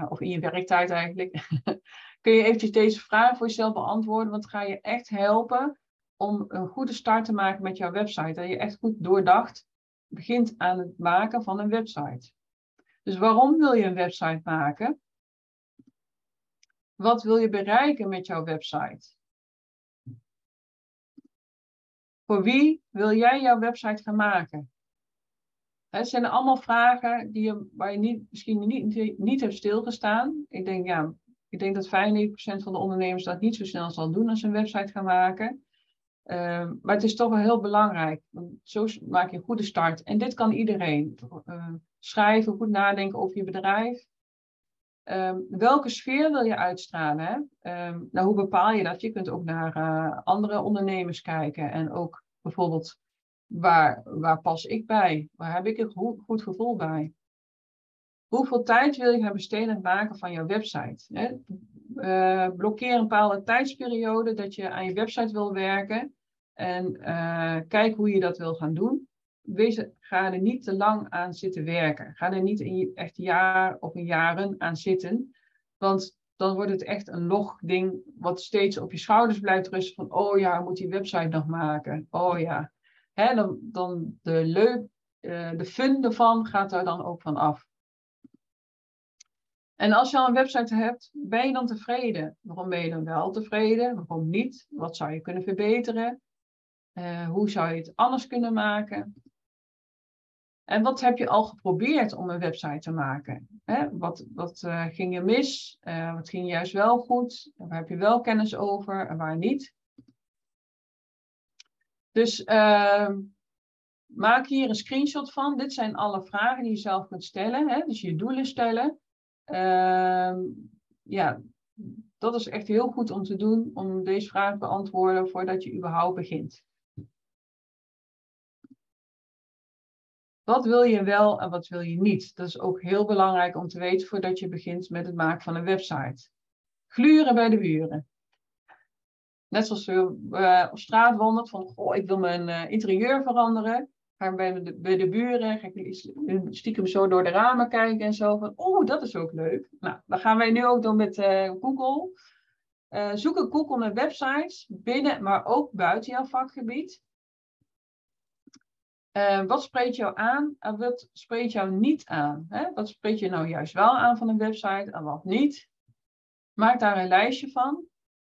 of in je werktijd eigenlijk, kun je eventjes deze vraag voor jezelf beantwoorden. Want het gaat je echt helpen om een goede start te maken met jouw website. Dat je echt goed doordacht begint aan het maken van een website. Dus waarom wil je een website maken? Wat wil je bereiken met jouw website? Voor wie wil jij jouw website gaan maken? Het zijn allemaal vragen die je, waar je niet, misschien niet, niet hebt stilgestaan. Ik denk, ja, ik denk dat 95% van de ondernemers dat niet zo snel zal doen als ze een website gaan maken. Uh, maar het is toch wel heel belangrijk. Zo maak je een goede start. En dit kan iedereen. Uh, schrijven, goed nadenken over je bedrijf. Um, welke sfeer wil je uitstralen? Um, nou, hoe bepaal je dat? Je kunt ook naar uh, andere ondernemers kijken en ook bijvoorbeeld waar, waar pas ik bij? Waar heb ik een goed, goed gevoel bij? Hoeveel tijd wil je gaan besteden aan het maken van jouw website? Hè? Blokkeer een bepaalde tijdsperiode dat je aan je website wil werken en uh, kijk hoe je dat wil gaan doen. wees, ga er niet te lang aan zitten werken. Ga er niet een, echt jaar of jaren aan zitten. Want dan wordt het echt een log ding wat steeds op je schouders blijft rusten. Van, oh ja, moet die website nog maken. Oh ja. Dan, dan de leuk, uh, de fun ervan gaat er dan ook van af. En als je al een website hebt, ben je dan tevreden? Waarom ben je dan wel tevreden? Waarom niet? Wat zou je kunnen verbeteren? Uh, hoe zou je het anders kunnen maken? En wat heb je al geprobeerd om een website te maken? Hè? Wat, wat uh, ging je mis? Uh, wat ging juist wel goed? Waar heb je wel kennis over en waar niet? Dus ehm, maak hier een screenshot van. Dit zijn alle vragen die je zelf kunt stellen. Hè? Dus je doelen stellen. Ehm, ja, dat is echt heel goed om te doen, om deze vraag te beantwoorden voordat je überhaupt begint. Wat wil je wel en wat wil je niet? Dat is ook heel belangrijk om te weten voordat je begint met het maken van een website. Gluren bij de buren. Net zoals je uh, op straat wandelt van, goh, ik wil mijn uh, interieur veranderen. Ga de, bij de buren, ga ik stiekem zo door de ramen kijken en zo van, oh, dat is ook leuk. Nou, dat gaan wij nu ook doen met uh, Google. zoek een Google naar websites binnen, maar ook buiten jouw vakgebied. Uh, wat spreekt jou aan en wat spreekt jou niet aan? Hè? Wat spreekt je nou juist wel aan van een website en wat niet? Maak daar een lijstje van.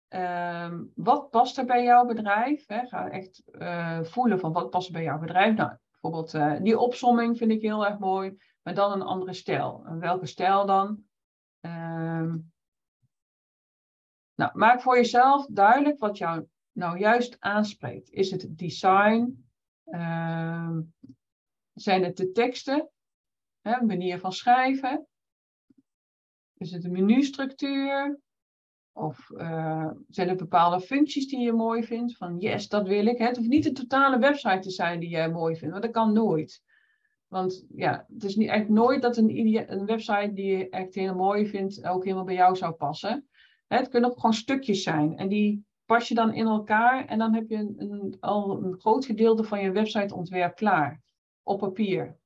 Uh, wat past er bij jouw bedrijf? Hè? Ga echt uh, voelen van wat past er bij jouw bedrijf. Nou, bijvoorbeeld uh, die opsomming vind ik heel erg mooi, maar dan een andere stijl. En welke stijl dan? Ehm, nou, maak voor jezelf duidelijk wat jou nou juist aanspreekt. Is het design? Uh, zijn het de teksten? Hè, manier van schrijven? Is het de menustructuur? Of uh, zijn er bepaalde functies die je mooi vindt? Van yes, dat wil ik. Het hoeft niet de totale website te zijn die jij mooi vindt, want dat kan nooit. Want ja, het is niet, echt nooit dat een, een website die je echt heel mooi vindt ook helemaal bij jou zou passen. Het kunnen ook gewoon stukjes zijn. En die pas je dan in elkaar en dan heb je een, al een groot gedeelte van je websiteontwerp klaar op papier.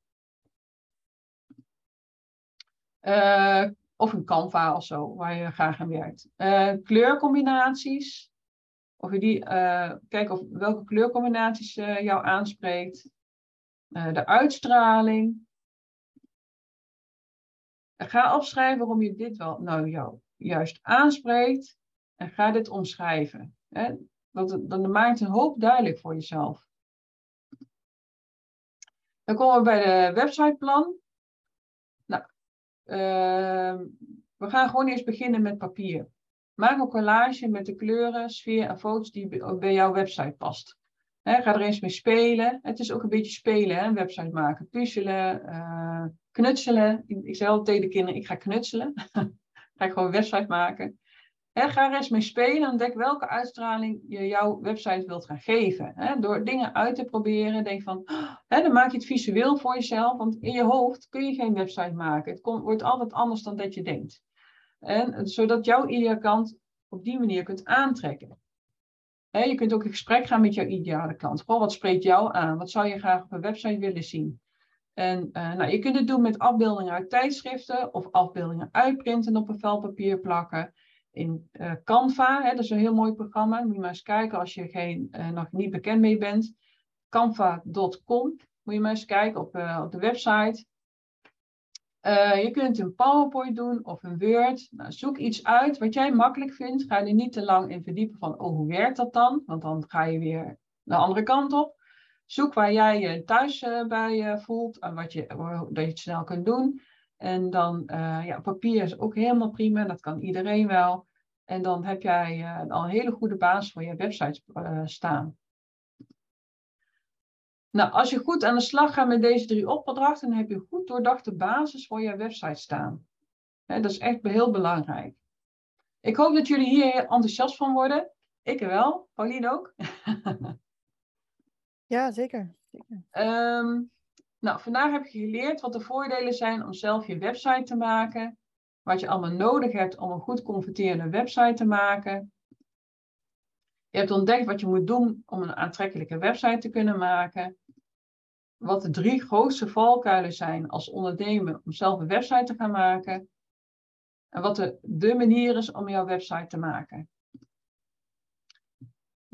Uh, of een Canva of zo, waar je graag aan werkt. Uh, kleurcombinaties. Of je die, uh, kijk of welke kleurcombinaties jou aanspreekt. de uitstraling. Ga opschrijven waarom je dit wel nou jou juist aanspreekt. En ga dit omschrijven. Hè? Dat, dan maakt een hoop duidelijk voor jezelf. Dan komen we bij de websiteplan. Nou, uh, we gaan gewoon eerst beginnen met papier. Maak een collage met de kleuren, sfeer en foto's die bij jouw website past. ga er eens mee spelen. Het is ook een beetje spelen, website maken. Puzzelen, uh, knutselen. Ik, ik zei altijd tegen de kinderen, ik ga knutselen. ga ik gewoon een website maken ga er eens mee spelen en ontdek welke uitstraling je jouw website wilt gaan geven. door dingen uit te proberen, denk van, dan maak je het visueel voor jezelf, want in je hoofd kun je geen website maken. Het wordt altijd anders dan dat je denkt. En, zodat jouw ideale klant op die manier kunt aantrekken. je kunt ook in gesprek gaan met jouw ideale klant. Goh, wat spreekt jou aan? Wat zou je graag op een website willen zien? En uh, nou, je kunt het doen met afbeeldingen uit tijdschriften of afbeeldingen uitprinten op een vel papier plakken in uh, Canva. Hè, dat is een heel mooi programma. Moet je maar eens kijken als je geen, uh, nog niet bekend mee bent. Canva.com. Moet je maar eens kijken op, uh, op de website. je kunt een PowerPoint doen of een Word. Nou, zoek iets uit wat jij makkelijk vindt. Ga er niet te lang in verdiepen van, oh, hoe werkt dat dan? Want dan ga je weer de andere kant op. Zoek waar jij je thuis bij voelt en wat je, dat je het snel kunt doen. En dan, uh, ja, papier is ook helemaal prima, dat kan iedereen wel. En dan heb jij uh, al een hele goede basis voor je website uh, staan. Nou, als je goed aan de slag gaat met deze drie opdrachten, dan heb je goed doordachte basis voor je website staan. dat is echt heel belangrijk. Ik hoop dat jullie hier enthousiast van worden. Ik wel. Pauline ook. ja, zeker. zeker. Um, nou, vandaag heb je geleerd wat de voordelen zijn om zelf je website te maken. Wat je allemaal nodig hebt om een goed converterende website te maken. Je hebt ontdekt wat je moet doen om een aantrekkelijke website te kunnen maken. wat de drie grootste valkuilen zijn als ondernemer om zelf een website te gaan maken. En wat de, de manier is om jouw website te maken.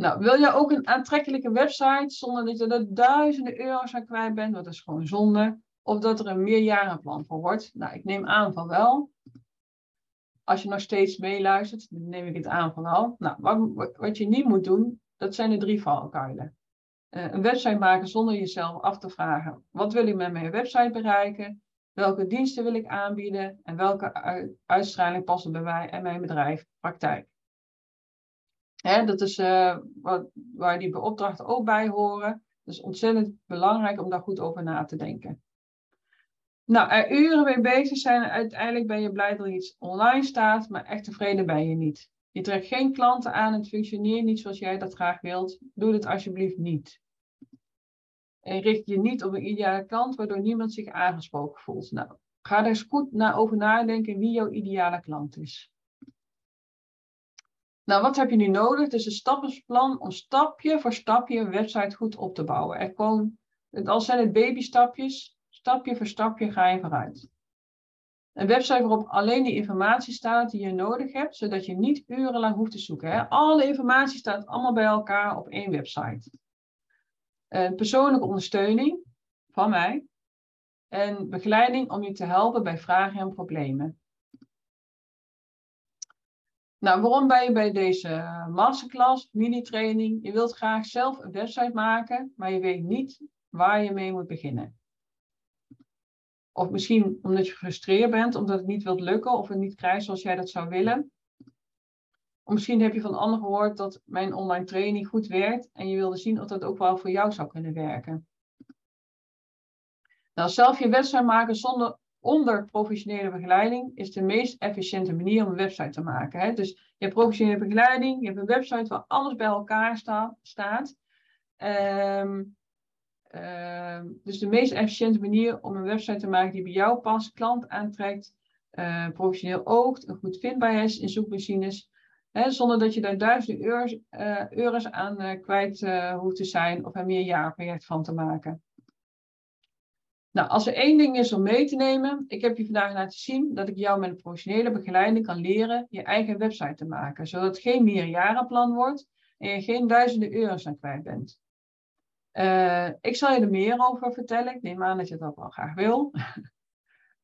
Nou, wil je ook een aantrekkelijke website zonder dat je er duizenden euro's aan kwijt bent, dat is gewoon zonde. Of dat er een meerjarenplan voor wordt. Nou, ik neem aan van wel. Als je nog steeds meeluistert, dan neem ik het aan van wel. Nou, wat, wat je niet moet doen, dat zijn de drie valkuilen. Uh, een website maken zonder jezelf af te vragen: wat wil ik met mijn website bereiken? Welke diensten wil ik aanbieden? En welke uitstraling past bij mij en mijn bedrijf praktijk? Hè, dat is uh, wat, waar die opdrachten ook bij horen. Dus ontzettend belangrijk om daar goed over na te denken. Nou, er uren mee bezig zijn uiteindelijk ben je blij dat er iets online staat, maar echt tevreden ben je niet. Je trekt geen klanten aan, het functioneert niet zoals jij dat graag wilt. Doe dit alsjeblieft niet. En richt je niet op een ideale klant, waardoor niemand zich aangesproken voelt. Nou, ga er eens goed naar over nadenken wie jouw ideale klant is. Nou, wat heb je nu nodig? Dus een stappenplan om stapje voor stapje een website goed op te bouwen. Er gewoon, al zijn het babystapjes, stapje voor stapje ga je vooruit. Een website waarop alleen de informatie staat die je nodig hebt, zodat je niet urenlang hoeft te zoeken. Hè? Alle informatie staat allemaal bij elkaar op één website. Persoonlijke ondersteuning van mij en begeleiding om je te helpen bij vragen en problemen. Nou, waarom ben je bij deze masterclass, mini-training? Je wilt graag zelf een website maken, maar je weet niet waar je mee moet beginnen. Of misschien omdat je gefrustreerd bent, omdat het niet wilt lukken of het niet krijgt zoals jij dat zou willen. Of misschien heb je van anderen gehoord dat mijn online training goed werkt en je wilde zien of dat ook wel voor jou zou kunnen werken. Nou, zelf je website maken zonder onder professionele begeleiding is de meest efficiënte manier om een website te maken. Hè? Dus je hebt professionele begeleiding, je hebt een website waar alles bij elkaar sta, staat. Um, uh, dus de meest efficiënte manier om een website te maken die bij jou past, klant aantrekt, uh, professioneel oogt, en goed vindbaar is in zoekmachines. Zonder dat je daar duizenden euro's, uh, euro's aan eh, kwijt hoeft te zijn of een meerjarenproject van te maken. Nou, als er één ding is om mee te nemen, ik heb je vandaag laten zien dat ik jou met een professionele begeleiding kan leren je eigen website te maken, zodat het geen meerjarenplan wordt en je geen duizenden euro's aan kwijt bent. Uh, ik zal je er meer over vertellen. Ik neem aan dat je dat wel graag wil.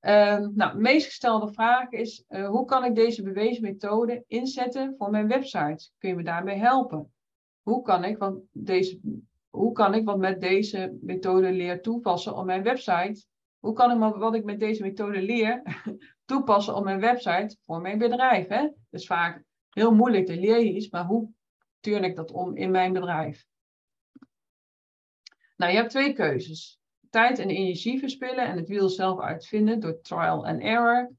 uh, nou, de meest gestelde vraag is: uh, hoe kan ik deze bewezen methode inzetten voor mijn website? Kun je me daarbij helpen? Hoe kan ik, want deze hoe kan ik wat met deze methode leer toepassen op mijn website? Hoe kan ik wat ik met deze methode leer toepassen op mijn website voor mijn bedrijf? Hè? Is vaak heel moeilijk, te leer je iets, maar hoe turn ik dat om in mijn bedrijf? Nou, je hebt twee keuzes. Tijd en energie verspillen en het wiel zelf uitvinden door trial and error.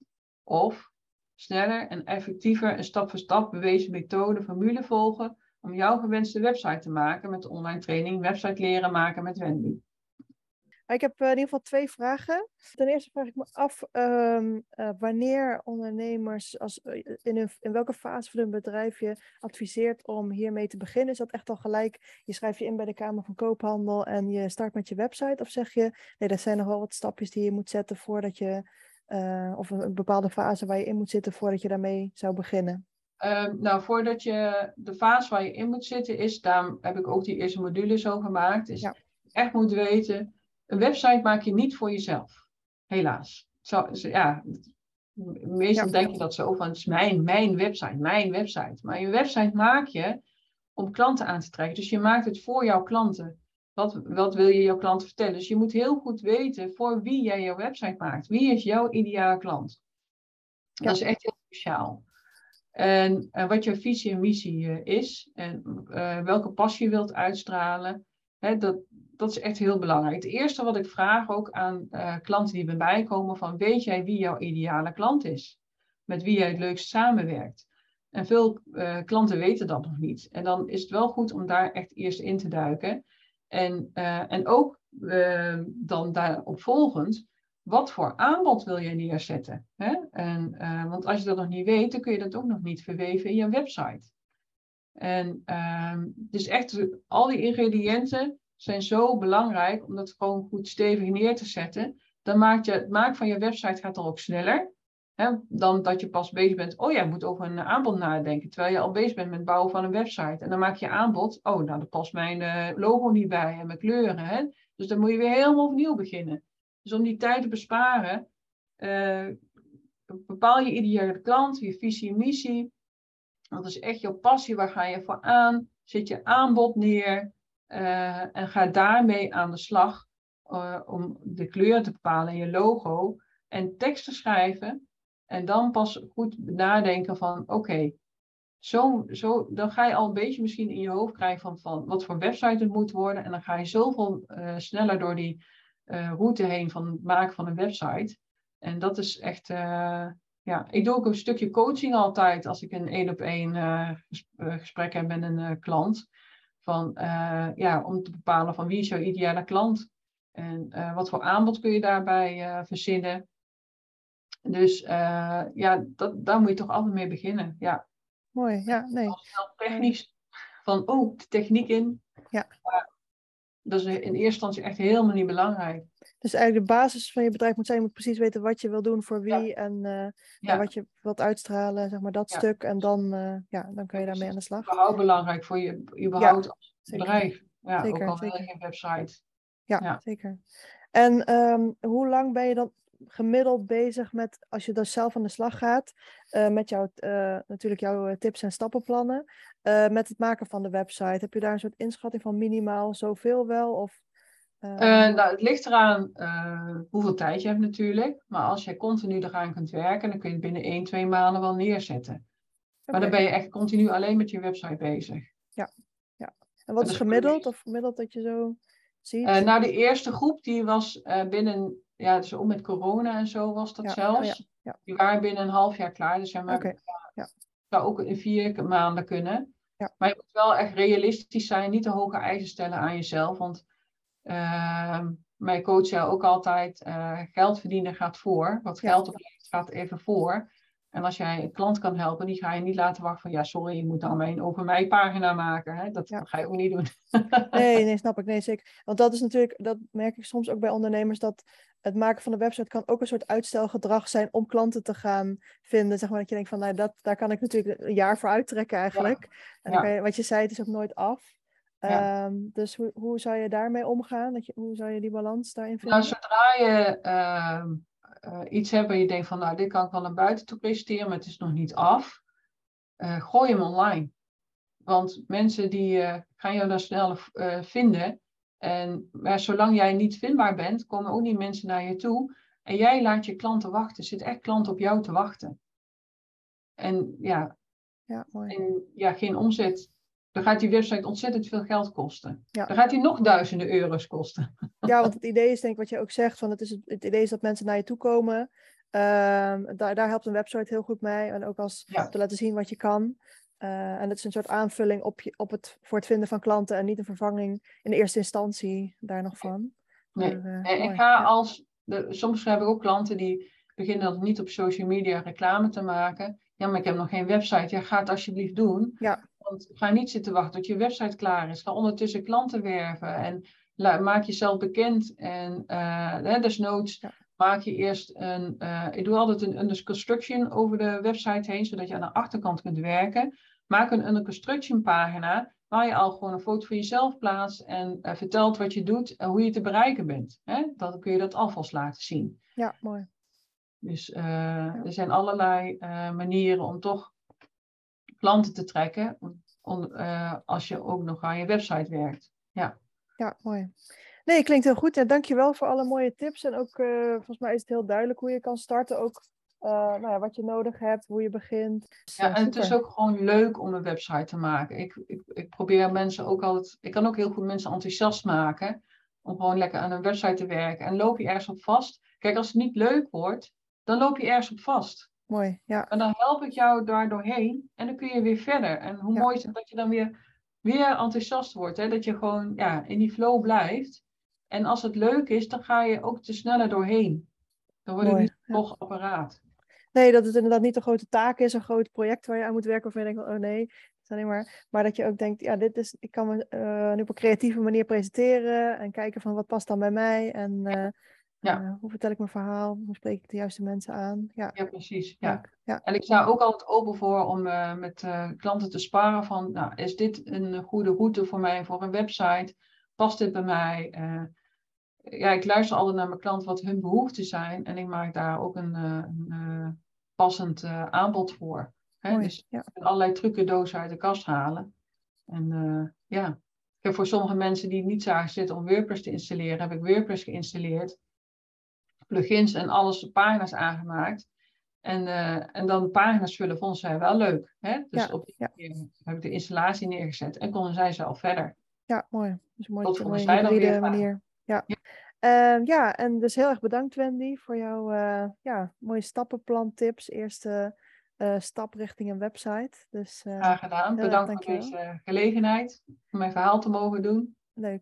Of sneller en effectiever een stap voor stap bewezen methode, formule volgen om jouw gewenste website te maken met de online training Website Leren Maken met Wendy. Ik heb eh, in ieder geval twee vragen. Ten eerste vraag ik me af um, uh, wanneer ondernemers, als, eh, in, hun, in welke fase van hun bedrijf je adviseert om hiermee te beginnen. Is dat echt al gelijk, je schrijft je in bij de Kamer van Koophandel en je start met je website? Of zeg je, nee, er zijn nog wel wat stapjes die je moet zetten voordat je, of een bepaalde fase waar je in moet zitten voordat je daarmee zou beginnen? Uh, nou, voordat je de fase waar je in moet zitten is, daar heb ik ook die eerste module zo gemaakt, is ja. echt moet weten, een website maak je niet voor jezelf. Helaas. Zo, ja, meestal ja. denk je dat zo van, het is mijn, mijn website, mijn website. Maar je website maak je om klanten aan te trekken. Dus je maakt het voor jouw klanten. Wat, wat wil je jouw klanten vertellen? Dus je moet heel goed weten voor wie jij jouw website maakt. Wie is jouw ideale klant? Ja. Dat is echt heel speciaal. En uh, wat je visie en missie uh, is en uh, welke passie je wilt uitstralen, hè, dat, dat is echt heel belangrijk. Het eerste wat ik vraag ook aan klanten die bij mij komen, van weet jij wie jouw ideale klant is? Met wie jij het leukst samenwerkt? En veel klanten weten dat nog niet. En dan is het wel goed om daar echt eerst in te duiken. En, en ook dan daarop volgend wat voor aanbod wil je neerzetten? Hè? En, uh, want als je dat nog niet weet, dan kun je dat ook nog niet verweven in je website. En uh, dus echt al die ingrediënten zijn zo belangrijk om dat gewoon goed stevig neer te zetten. Dan maakt je, het maken van je website gaat er ook sneller. Hè, dan dat je pas bezig bent, oh ja, je moet over een aanbod nadenken. Terwijl je al bezig bent met het bouwen van een website. En dan maak je aanbod, oh, nou, daar past mijn uh, logo niet bij en mijn kleuren. Hè? Dus dan moet je weer helemaal opnieuw beginnen. Dus om die tijd te besparen, uh, bepaal je ideale klant, je visie en missie. Wat is echt jouw passie? Waar ga je voor aan? Zet je aanbod neer uh, en ga daarmee aan de slag uh, om de kleur te bepalen je logo en tekst te schrijven. En dan pas goed nadenken van oké, zo, zo, dan ga je al een beetje misschien in je hoofd krijgen van, van wat voor website het moet worden. En dan ga je zoveel sneller door die route heen van het maken van een website. En dat is echt, uh, ja, ik doe ook een stukje coaching altijd als ik een één op één uh, gesprek heb met een klant. Van, ja, om te bepalen van wie is jouw ideale klant en wat voor aanbod kun je daarbij verzinnen. Dus ja, dat, daar moet je toch altijd mee beginnen. Ja. Mooi, ja, nee. technisch, van oh, de techniek in. Ja. Dat is in eerste instantie echt helemaal niet belangrijk. Dus eigenlijk de basis van je bedrijf moet zijn, je moet precies weten wat je wil doen voor wie en, uh, ja. wat je wilt uitstralen, zeg maar dat stuk. En dan, uh, ja, dan kun je daarmee aan de slag. Überhaupt belangrijk voor je überhaupt als bedrijf. Ja, zeker, ook al zeker. je website. Ja, zeker. En um, hoe lang ben je dan gemiddeld bezig met, als je dus zelf aan de slag gaat, uh, met jouw, natuurlijk jouw tips en stappenplannen, met het maken van de website? Heb je daar een soort inschatting van minimaal zoveel wel? Of nou, het ligt eraan hoeveel tijd je hebt natuurlijk. Maar als je continu eraan kunt werken, dan kun je het binnen 1, 2 maanden wel neerzetten. Okay. Maar dan ben je echt continu alleen met je website bezig. Ja, ja. En wat is gemiddeld? Of gemiddeld dat je zo ziet? Nou, de eerste groep die was binnen, ja, dus ook met corona en zo was dat ja. zelfs. Oh, ja. Ja. Die waren binnen een half jaar klaar. Dus ja, maar okay. ja. zou ook in vier maanden kunnen. Maar je moet wel echt realistisch zijn, niet te hoge eisen stellen aan jezelf. Want uh, mijn coach zei ook altijd, uh, geld verdienen gaat voor. Wat geld oplevert gaat even voor. En als jij een klant kan helpen, die ga je niet laten wachten van, ja sorry, je moet dan mijn over mij pagina maken. Hè? Dat, Ja. ga je ook niet doen. Nee, nee, snap ik. Nee, zeker. Want dat is natuurlijk, dat merk ik soms ook bij ondernemers, dat het maken van een website kan ook een soort uitstelgedrag zijn om klanten te gaan vinden. Zeg maar dat je denkt van, nou, dat, daar kan ik natuurlijk een jaar voor uittrekken eigenlijk. En dan Ja. je, wat je zei, het is ook nooit af. Ja. Ehm, dus hoe, hoe zou je daarmee omgaan? Dat je, hoe zou je die balans daarin vinden? Nou, zodra je ehm, eh, iets hebt waar je denkt van, nou, dit kan ik wel naar buiten toe presenteren, maar het is nog niet af, eh, gooi hem online. Want mensen die eh, gaan jou dan snel vinden. En maar zolang jij niet vindbaar bent, komen ook niet mensen naar je toe. En jij laat je klanten wachten. Er zitten echt klanten op jou te wachten. En ja, Ja, mooi. en, ja geen omzet. Dan gaat die website ontzettend veel geld kosten. Ja. Dan gaat die nog duizenden euro's kosten. Ja, want het idee is denk ik wat je ook zegt, van het, is het, het idee is dat mensen naar je toe komen. Ehm, daar, daar helpt een website heel goed mee. En ook als Ja. te laten zien wat je kan. Eh, en het is een soort aanvulling op, je, op het, voor het vinden van klanten en niet een vervanging in de eerste instantie daar nog van. Nee. Maar, eh, En mooi. ik ga als. De, soms heb ik ook klanten die beginnen dan niet op social media reclame te maken. Ja, maar ik heb nog geen website. Ja, ga het alsjeblieft doen. Ja. Want ga niet zitten wachten tot je website klaar is. Ga ondertussen klanten werven en maak jezelf bekend. En hè, desnoods maak je eerst een. eh, ik doe altijd een under construction over de website heen, zodat je aan de achterkant kunt werken. Maak een under construction pagina waar je al gewoon een foto van jezelf plaatst en eh, vertelt wat je doet en hoe je te bereiken bent. Hè? Dan kun je dat alvast laten zien. Ja, mooi. Dus er zijn allerlei manieren om toch klanten te trekken om, eh, als je ook nog aan je website werkt. Ja, mooi. Nee, klinkt heel goed. Ja, dankjewel voor alle mooie tips. En ook, eh, volgens mij is het heel duidelijk hoe je kan starten. Ook eh, nou ja, wat je nodig hebt, hoe je begint. Dus, Ja, en het is ook gewoon leuk om een website te maken. Ik, ik, ik probeer mensen ook altijd, ik kan ook heel goed mensen enthousiast maken om gewoon lekker aan een website te werken. En loop je ergens op vast? Kijk, als het niet leuk wordt, dan loop je ergens op vast. Mooi, ja. En dan help ik jou daar doorheen en dan kun je weer verder. En hoe Ja. mooi is het dat je dan weer, weer enthousiast wordt. Hè? Dat je gewoon ja, in die flow blijft. En als het leuk is, dan ga je ook te sneller doorheen. Dan wordt het Mooi, niet ja. toch apparaat. Nee, dat het inderdaad niet een grote taak is, een groot project waar je aan moet werken. Waarvan je denkt, van, oh nee, het alleen maar. Maar dat je ook denkt, ja, dit is, ik kan me uh, nu op een creatieve manier presenteren en kijken van wat past dan bij mij en ja. hoe vertel ik mijn verhaal, hoe spreek ik de juiste mensen aan. Ja, ja precies. Ja. ja. En ik sta ook altijd open voor om met klanten te sparen van, nou, is dit een goede route voor mij voor een website? Past dit bij mij? ja, ik luister altijd naar mijn klant wat hun behoeften zijn en ik maak daar ook een, een passend aanbod voor. Hè? dus ja. allerlei trucendozen uit de kast halen. En ja, ik heb voor sommige mensen die niet zagen zitten om WordPress te installeren, heb ik WordPress geïnstalleerd. Plugins en alles, pagina's aangemaakt. En, uh, en dan pagina's vullen vonden zij wel leuk. Hè? Dus ja, op die manier heb ik de installatie neergezet en konden zij zelf verder. Ja, mooi. Dus mooi Tot vonden zij dan weer manier. Ja. Ja. Uh, ja, en dus heel erg bedankt Wendy voor jouw uh, ja, mooie stappenplan tips. Eerste stap richting een website. Dus, Graag gedaan. Bedankt voor deze gelegenheid om mijn verhaal te mogen doen. Leuk.